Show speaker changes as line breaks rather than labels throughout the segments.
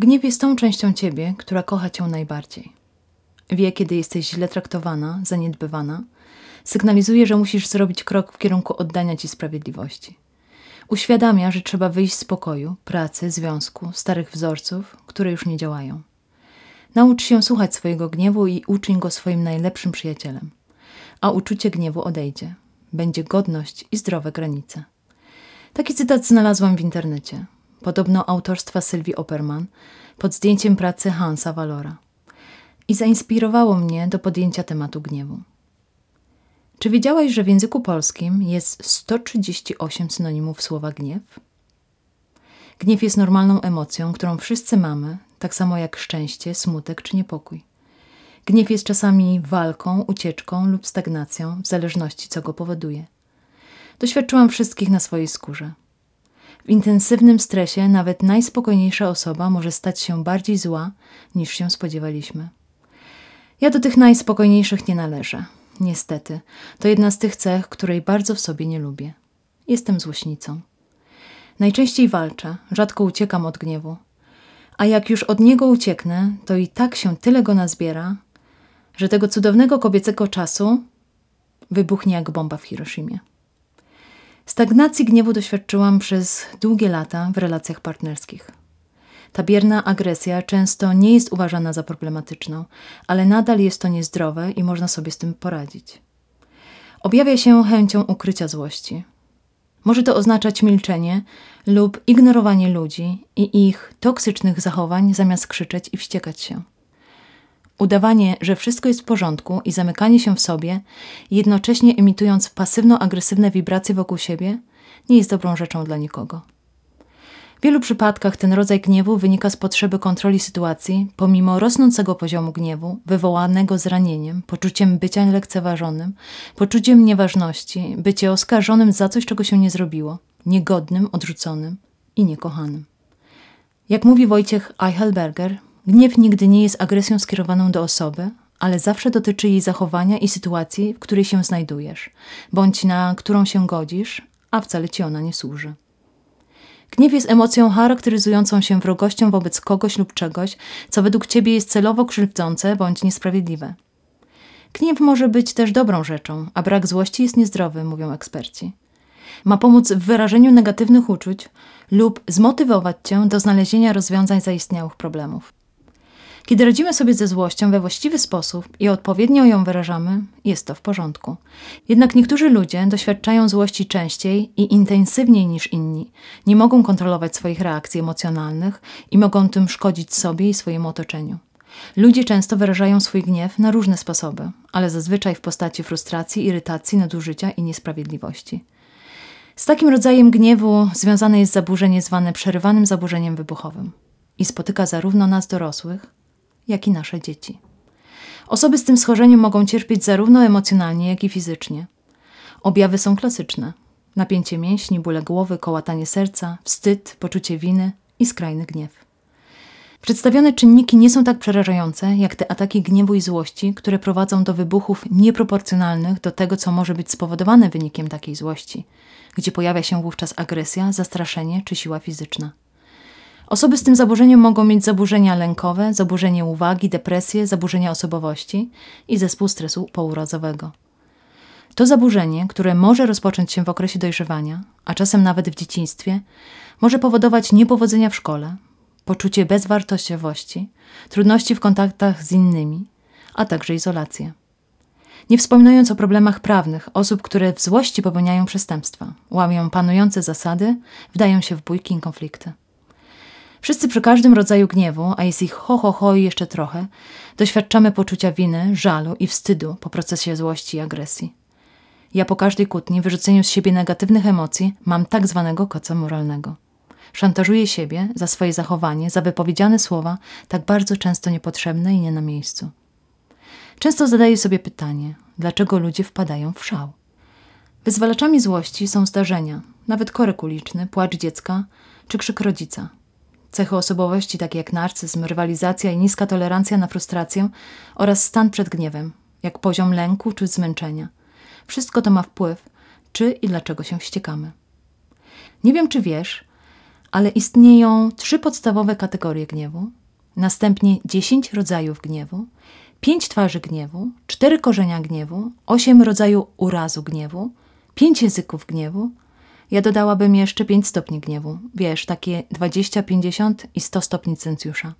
Gniew jest tą częścią ciebie, która kocha cię najbardziej. Wie, kiedy jesteś źle traktowana, zaniedbywana. Sygnalizuje, że musisz zrobić krok w kierunku oddania ci sprawiedliwości. Uświadamia, że trzeba wyjść z pokoju, pracy, związku, starych wzorców, które już nie działają. Naucz się słuchać swojego gniewu i uczyń go swoim najlepszym przyjacielem. A uczucie gniewu odejdzie. Będzie godność i zdrowe granice. Taki cytat znalazłam w internecie. Podobno autorstwa Sylwii Opperman pod zdjęciem pracy Hansa Valora. I zainspirowało mnie do podjęcia tematu gniewu. Czy wiedziałaś, że w języku polskim jest 138 synonimów słowa gniew? Gniew jest normalną emocją, którą wszyscy mamy, tak samo jak szczęście, smutek czy niepokój. Gniew jest czasami walką, ucieczką lub stagnacją, w zależności co go powoduje. Doświadczyłam wszystkich na swojej skórze. W intensywnym stresie nawet najspokojniejsza osoba może stać się bardziej zła, niż się spodziewaliśmy. Ja do tych najspokojniejszych nie należę. Niestety, to jedna z tych cech, której bardzo w sobie nie lubię. Jestem złośnicą. Najczęściej walczę, rzadko uciekam od gniewu. A jak już od niego ucieknę, to i tak się tyle go nazbiera, że tego cudownego kobiecego czasu wybuchnie jak bomba w Hiroshimie. Stagnacji gniewu doświadczyłam przez długie lata w relacjach partnerskich. Ta bierna agresja często nie jest uważana za problematyczną, ale nadal jest to niezdrowe i można sobie z tym poradzić. Objawia się chęcią ukrycia złości. Może to oznaczać milczenie lub ignorowanie ludzi i ich toksycznych zachowań zamiast krzyczeć i wściekać się. Udawanie, że wszystko jest w porządku i zamykanie się w sobie, jednocześnie emitując pasywno-agresywne wibracje wokół siebie, nie jest dobrą rzeczą dla nikogo. W wielu przypadkach ten rodzaj gniewu wynika z potrzeby kontroli sytuacji, pomimo rosnącego poziomu gniewu, wywołanego zranieniem, poczuciem bycia lekceważonym, poczuciem nieważności, bycie oskarżonym za coś, czego się nie zrobiło, niegodnym, odrzuconym i niekochanym. Jak mówi Wojciech Eichelberger, gniew nigdy nie jest agresją skierowaną do osoby, ale zawsze dotyczy jej zachowania i sytuacji, w której się znajdujesz, bądź na którą się godzisz, a wcale ci ona nie służy. Gniew jest emocją charakteryzującą się wrogością wobec kogoś lub czegoś, co według ciebie jest celowo krzywdzące bądź niesprawiedliwe. Gniew może być też dobrą rzeczą, a brak złości jest niezdrowy, mówią eksperci. Ma pomóc w wyrażeniu negatywnych uczuć lub zmotywować cię do znalezienia rozwiązań zaistniałych problemów. Kiedy radzimy sobie ze złością we właściwy sposób i odpowiednio ją wyrażamy, jest to w porządku. Jednak niektórzy ludzie doświadczają złości częściej i intensywniej niż inni, nie mogą kontrolować swoich reakcji emocjonalnych i mogą tym szkodzić sobie i swojemu otoczeniu. Ludzie często wyrażają swój gniew na różne sposoby, ale zazwyczaj w postaci frustracji, irytacji, nadużycia i niesprawiedliwości. Z takim rodzajem gniewu związane jest zaburzenie zwane przerywanym zaburzeniem wybuchowym i spotyka zarówno nas dorosłych, jak i nasze dzieci. Osoby z tym schorzeniem mogą cierpieć zarówno emocjonalnie, jak i fizycznie. Objawy są klasyczne: napięcie mięśni, bóle głowy, kołatanie serca, wstyd, poczucie winy i skrajny gniew. Przedstawione czynniki nie są tak przerażające jak te ataki gniewu i złości, które prowadzą do wybuchów nieproporcjonalnych do tego, co może być spowodowane wynikiem takiej złości, gdzie pojawia się wówczas agresja, zastraszenie czy siła fizyczna. Osoby z tym zaburzeniem mogą mieć zaburzenia lękowe, zaburzenie uwagi, depresję, zaburzenia osobowości i zespół stresu pourazowego. To zaburzenie, które może rozpocząć się w okresie dojrzewania, a czasem nawet w dzieciństwie, może powodować niepowodzenia w szkole, poczucie bezwartościowości, trudności w kontaktach z innymi, a także izolację. Nie wspominając o problemach prawnych osób, które w złości popełniają przestępstwa, łamią panujące zasady, wdają się w bójki i konflikty. Wszyscy przy każdym rodzaju gniewu, a jest ich ho, ho, ho i jeszcze trochę, doświadczamy poczucia winy, żalu i wstydu po procesie złości i agresji. Ja po każdej kłótni, wyrzuceniu z siebie negatywnych emocji, mam tak zwanego koca moralnego. Szantażuję siebie za swoje zachowanie, za wypowiedziane słowa, tak bardzo często niepotrzebne i nie na miejscu. Często zadaję sobie pytanie, dlaczego ludzie wpadają w szał. Wyzwalaczami złości są zdarzenia, nawet korek uliczny, płacz dziecka czy krzyk rodzica – Cechy osobowości takie jak narcyzm, rywalizacja i niska tolerancja na frustrację oraz stan przed gniewem, jak poziom lęku czy zmęczenia. Wszystko to ma wpływ, czy i dlaczego się wściekamy. Nie wiem, czy wiesz, ale istnieją trzy podstawowe kategorie gniewu, następnie dziesięć rodzajów gniewu, pięć twarzy gniewu, cztery korzenia gniewu, osiem rodzajów urazu gniewu, pięć języków gniewu. Ja dodałabym jeszcze pięć stopni gniewu. Wiesz, takie 20, 50 i 100 stopni Celsjusza.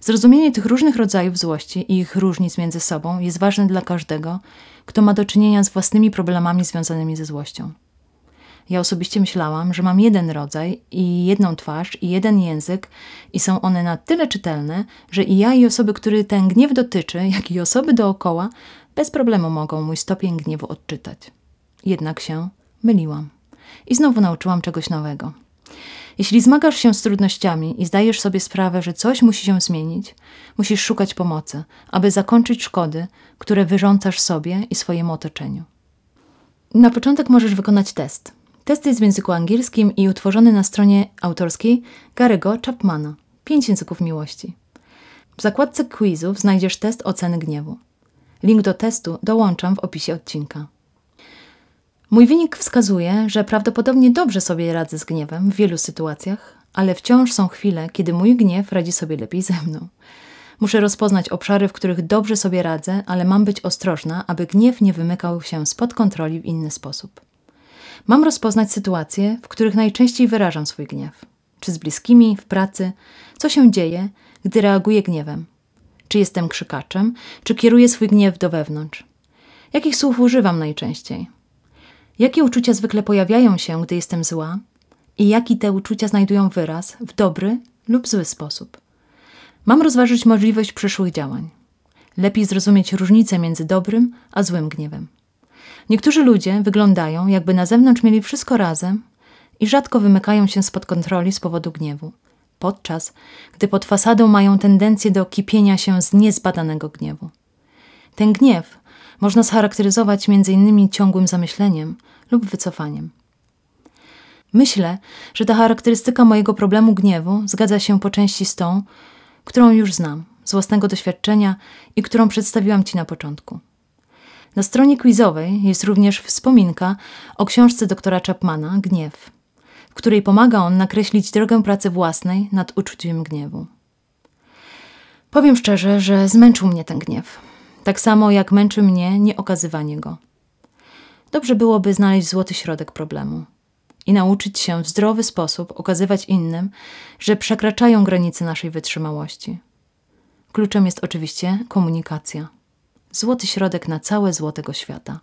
Zrozumienie tych różnych rodzajów złości i ich różnic między sobą jest ważne dla każdego, kto ma do czynienia z własnymi problemami związanymi ze złością. Ja osobiście myślałam, że mam jeden rodzaj i jedną twarz i jeden język i są one na tyle czytelne, że i ja i osoby, które ten gniew dotyczy, jak i osoby dookoła, bez problemu mogą mój stopień gniewu odczytać. Jednak się myliłam. I znowu nauczyłam czegoś nowego. Jeśli zmagasz się z trudnościami i zdajesz sobie sprawę, że coś musi się zmienić, musisz szukać pomocy, aby zakończyć szkody, które wyrządzasz sobie i swojemu otoczeniu. Na początek możesz wykonać test. Test jest w języku angielskim i utworzony na stronie autorskiej Gary'ego Chapmana. Pięć języków miłości. W zakładce quizów znajdziesz test oceny gniewu. Link do testu dołączam w opisie odcinka. Mój wynik wskazuje, że prawdopodobnie dobrze sobie radzę z gniewem w wielu sytuacjach, ale wciąż są chwile, kiedy mój gniew radzi sobie lepiej ze mną. Muszę rozpoznać obszary, w których dobrze sobie radzę, ale mam być ostrożna, aby gniew nie wymykał się spod kontroli w inny sposób. Mam rozpoznać sytuacje, w których najczęściej wyrażam swój gniew. Czy z bliskimi, w pracy, co się dzieje, gdy reaguję gniewem. Czy jestem krzykaczem, czy kieruję swój gniew do wewnątrz. Jakich słów używam najczęściej? Jakie uczucia zwykle pojawiają się, gdy jestem zła? I jaki te uczucia znajdują wyraz w dobry lub zły sposób? Mam rozważyć możliwość przyszłych działań. Lepiej zrozumieć różnicę między dobrym a złym gniewem. Niektórzy ludzie wyglądają, jakby na zewnątrz mieli wszystko razem i rzadko wymykają się spod kontroli z powodu gniewu, podczas gdy pod fasadą mają tendencję do kipienia się z niezbadanego gniewu. Ten gniew można scharakteryzować m.in. ciągłym zamyśleniem lub wycofaniem. Myślę, że ta charakterystyka mojego problemu gniewu zgadza się po części z tą, którą już znam, z własnego doświadczenia i którą przedstawiłam Ci na początku. Na stronie quizowej jest również wspominka o książce doktora Chapmana Gniew, w której pomaga on nakreślić drogę pracy własnej nad uczuciem gniewu. Powiem szczerze, że zmęczył mnie ten gniew, tak samo jak męczy mnie nieokazywanie go. Dobrze byłoby znaleźć złoty środek problemu i nauczyć się w zdrowy sposób okazywać innym, że przekraczają granice naszej wytrzymałości. Kluczem jest oczywiście komunikacja złoty środek na całe złotego świata.